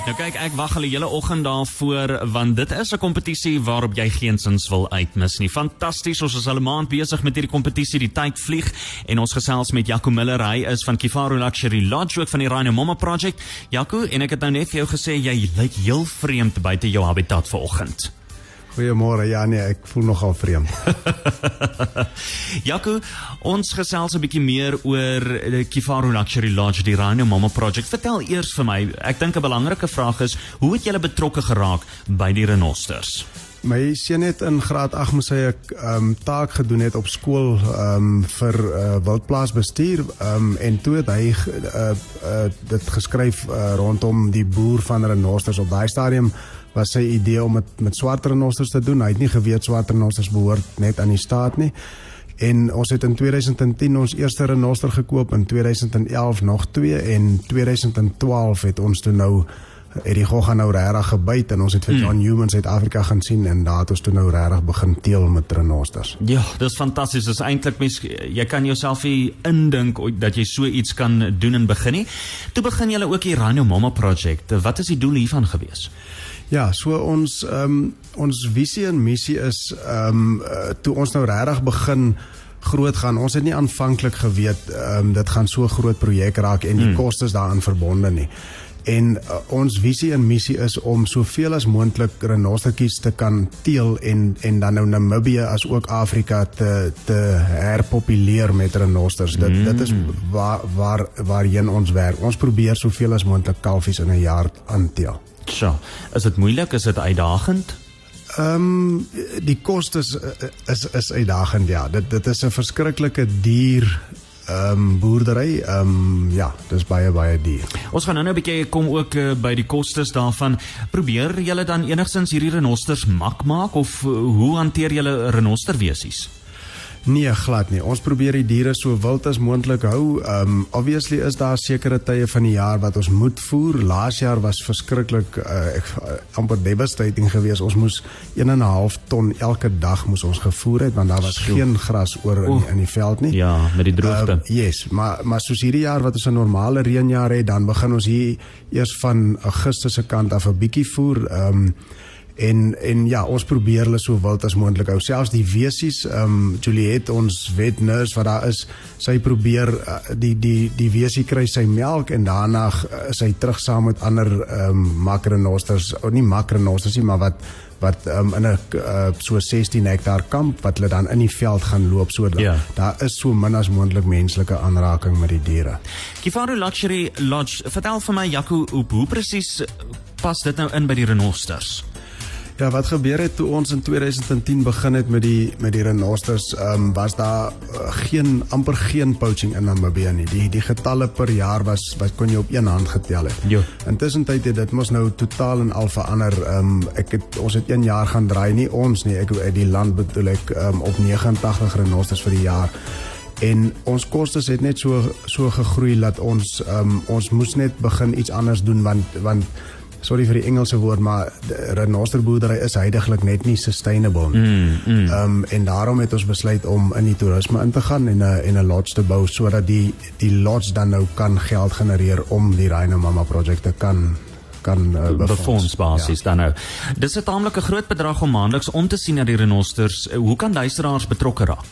Nou kyk, ek wag al die hele oggend daarvoor want dit is 'n kompetisie waarop jy geensins wil uitmis nie. Fantasties, ons is al 'n maand besig met hierdie kompetisie, die tyd vlieg en ons gesels met Jaco Miller, hy is van Kifaru Luxury Lodge ook van die Rhino Mama Project. Jaco, en ek het nou net vir jou gesê jy lyk heel vreemd buite jou habitat vanoggend. Goeiemôre. Ja nee, ek voel nogal vreemd. Jaco, ons gesels 'n bietjie meer oor die Kifaru Luxury Lodge, die Rhino Mama Project. Vertel eers vir my, ek dink 'n belangrike vraag is, hoe het julle betrokke geraak by die renosters? My seun het in graad 8 moes hy 'n um, taak gedoen het op skool um, vir uh, wildplaasbestuur um, en toe het hy uh, uh, dit geskryf uh, rondom die boer van renosters op daai stadium was sy idee om dit met swart renosters te doen. Hy het nie geweet swart renosters behoort net aan die staat nie. En ons het in 2010 ons eerste renoster gekoop, in 2011 nog twee en 2012 het ons toe nou het die gogga nou regtig gebyt en ons het vir hmm. John Newman Suid-Afrika gaan sien en daar het ons toe nou regtig begin teel met renosters. Ja, dis fantasties. Dis eintlik mens jy kan jouself indink dat jy so iets kan doen en begin nie. Toe begin jy ook die Rhino Mama project. Wat is die doel hiervan gewees? Ja, so ons ehm um, ons visie en missie is ehm um, toe ons nou regtig begin groot gaan. Ons het nie aanvanklik geweet ehm um, dit gaan so groot projek raak en die hmm. kostes daaraan verbonde nie. En uh, ons visie en missie is om soveel as moontlik renostertjies te kan teel en en dan nou Namibië as ook Afrika te te herpopuleer met renosters. Dit mm. dit is waar waar waarheen ons werk. Ons probeer soveel as moontlik kalfies in 'n jaar aanteel. Tja, is dit moeilik? Is dit uitdagend? Ehm um, die kostes is is uitdagend ja. Dit dit is 'n verskriklike duur ehm um, boerdery. Ehm um, ja, dis baie baie duur. Ons gaan nou nou 'n bietjie kom ook uh, by die kostes daarvan. Probeer julle dan enigstens hierdie renosters mak maak of uh, hoe hanteer julle renosterwesies? Nee, glad nie. Ons probeer die diere so wild as moontlik hou. Um obviously is daar sekere tye van die jaar wat ons moet voer. Laas jaar was verskriklik uh, ek uh, amper devastating geweest. Ons moes 1 en 'n half ton elke dag moes ons gevoer het want daar was so. geen gras oor in, in die veld nie. Ja, met die droogte. Uh, yes, maar maar soos hierdie jaar wat ons 'n normale reënjaar het, dan begin ons hier eers van Augustus se kant af 'n bietjie voer. Um en en ja ons probeer hulle so wild as moontlik hou selfs die wesies ehm um, Juliet ons wet nurse wat daar is sy probeer uh, die die die wesie kry sy melk en daarna uh, is hy terug saam met ander ehm um, makronosters of nie makronosters nie maar wat wat um, in 'n uh, so 16 hektaar kamp wat hulle dan in die veld gaan loop so ja. daar is so min as moontlik menslike aanraking met die diere. Kifaru Luxury Lodge vertel vir my Jaco hoe, hoe presies pas dit nou in by die renosters? Ja, wat gebeur het toe ons in 2010 begin het met die met die renosters, ehm um, was daar uh, geen amper geen poaching in Namibië nie. Die die getalle per jaar was wat kon jy op een hand getel het. Ja. Intussen tyd het dit mos nou totaal en al verander. Ehm um, ek het ons het 1 jaar gaan draai nie ons nie. Ek die land bedoel ek um, op 89 renosters vir die jaar. En ons kostes het net so so gegroei dat ons um, ons moes net begin iets anders doen want want sorry vir die Engelse woord maar renosterboerdery is heidaglik net nie sustainable nie. Mm, mm. Um en daarom het ons besluit om in die toerisme in te gaan en 'n en 'n lodge te bou sodat die die lodge dan nou kan geld genereer om die Rhino Mama projekte kan kan uh, befonds basis ja. dan nou. Dis 'n taamlike groot bedrag om maandeliks om te sien na die renosters. Hoe kan luisteraars betrokke raak?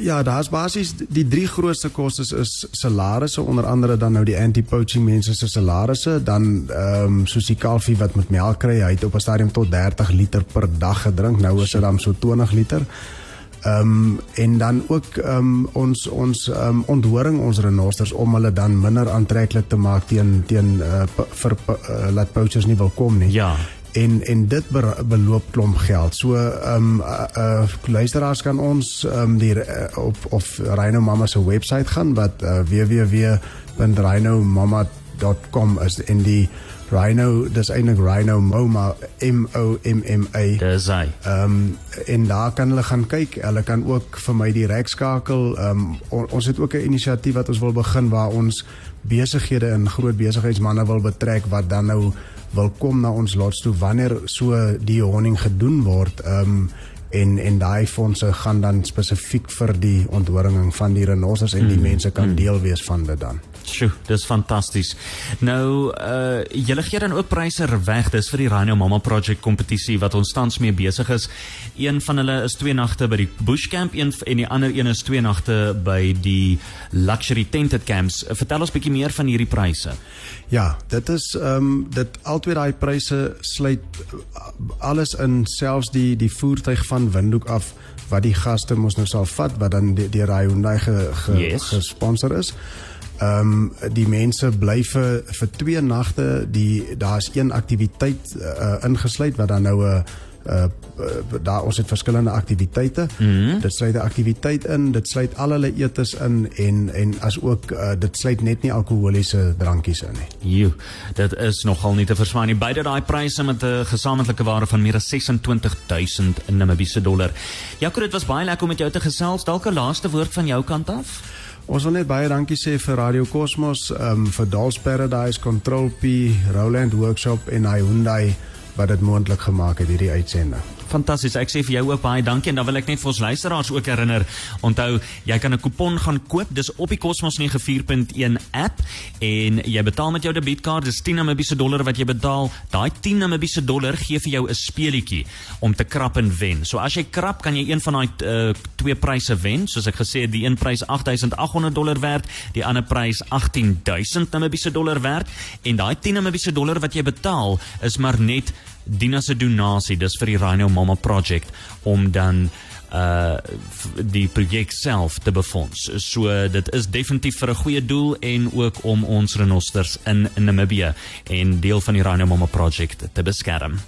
Ja, daar's basies die drie grootste kostes is salarisse onder andere dan nou die anti-poaching mense se salarisse, dan ehm um, soos die kalfie wat met melk kry, hy het op 'n stadium tot 30 liter per dag gedrink. Nou is dit dan so 20 liter. Ehm um, en dan ook ehm um, ons ons ehm um, onthoring ons renosters om hulle dan minder aantreklik te maak teen teen uh, vir uh, laat poachers nie wil kom nie. Ja en en dit beloop klomp geld. So ehm um, uh, uh luisteraars kan ons ehm um, die uh, op of Rhino Mama se webwerf gaan wat uh, www.rhinomama.com is in die Rhino dis eintlik Rhino Mama M O M M A. Dis hy. Ehm um, en daar kan hulle gaan kyk. Hulle kan ook vir my direk skakel. Ehm um, on, ons het ook 'n inisiatief wat ons wil begin waar ons besighede en groot besigheidsmense wil betrek wat dan nou wil kom na ons lots toe wanneer so die honing gedoen word um en en daai fondse gaan dan spesifiek vir die onthoringing van die renosters en die mm, mense kan mm. deel wees van dit dan. Sjoe, dis fantasties. Nou, uh julle gee dan ook pryse weg. Dis vir die Rhino Mama Project kompetisie wat ons tans mee besig is. Een van hulle is twee nagte by die Bushcamp een en die ander een is twee nagte by die Luxury Tented Camps. Vertel ons bietjie meer van hierdie pryse. Ja, dit is ehm um, dit albei daai pryse sluit alles in selfs die die voertuig van Windhoek af wat die gaste mos nou sal vat wat dan deur Hyundai ge, ge, Yes. gesponsor is. Ehm um, die mense bly vir vir twee nagte. Die daar's een aktiwiteit uh, ingesluit wat dan nou 'n uh, uh, daar ons het verskillende aktiwiteite. Mm -hmm. Dit sluit 'n aktiwiteit in, dit sluit al hulle etes in en en as ook uh, dit sluit net nie alkoholiese drankies in nie. Jo, dit is nogal nie te verstaan nie. Beide daai pryse met 'n gesamentlike waarde van meer as 26000 Namibiese dollar. Jaco, dit was baie lekker om met jou te gesels. Dalk 'n laaste woord van jou kant af? Ons wil net baie dankie sê vir Radio Cosmos, ehm um, vir Dolls Paradise, Control P, Roland Workshop en Hyundai wat dit moontlik gemaak het hierdie uitsending. Fantasties. Ek sê vir jou ook baie dankie en dan wil ek net vir ons luisteraars ook herinner, onthou, jy kan 'n kupon gaan koop. Dis op die Cosmos 94.1 app en jy betaal met jou debietkaart. Dis 10 Namibiese dollar wat jy betaal. Daai 10 Namibiese dollar gee vir jou 'n speelietjie om te krap en wen. So as jy krap, kan jy een van daai uh, twee pryse wen. Soos ek gesê het, die een prys 8800 dollar werd, die ander prys 18000 Namibiese dollar werd en daai 10 Namibiese dollar wat jy betaal is maar net Dina se donasie dis vir die Rhino Mama Project om dan uh die projek self te befonds. So dit is definitief vir 'n goeie doel en ook om ons renosters in, in Namibië en deel van die Rhino Mama Project te beskerm.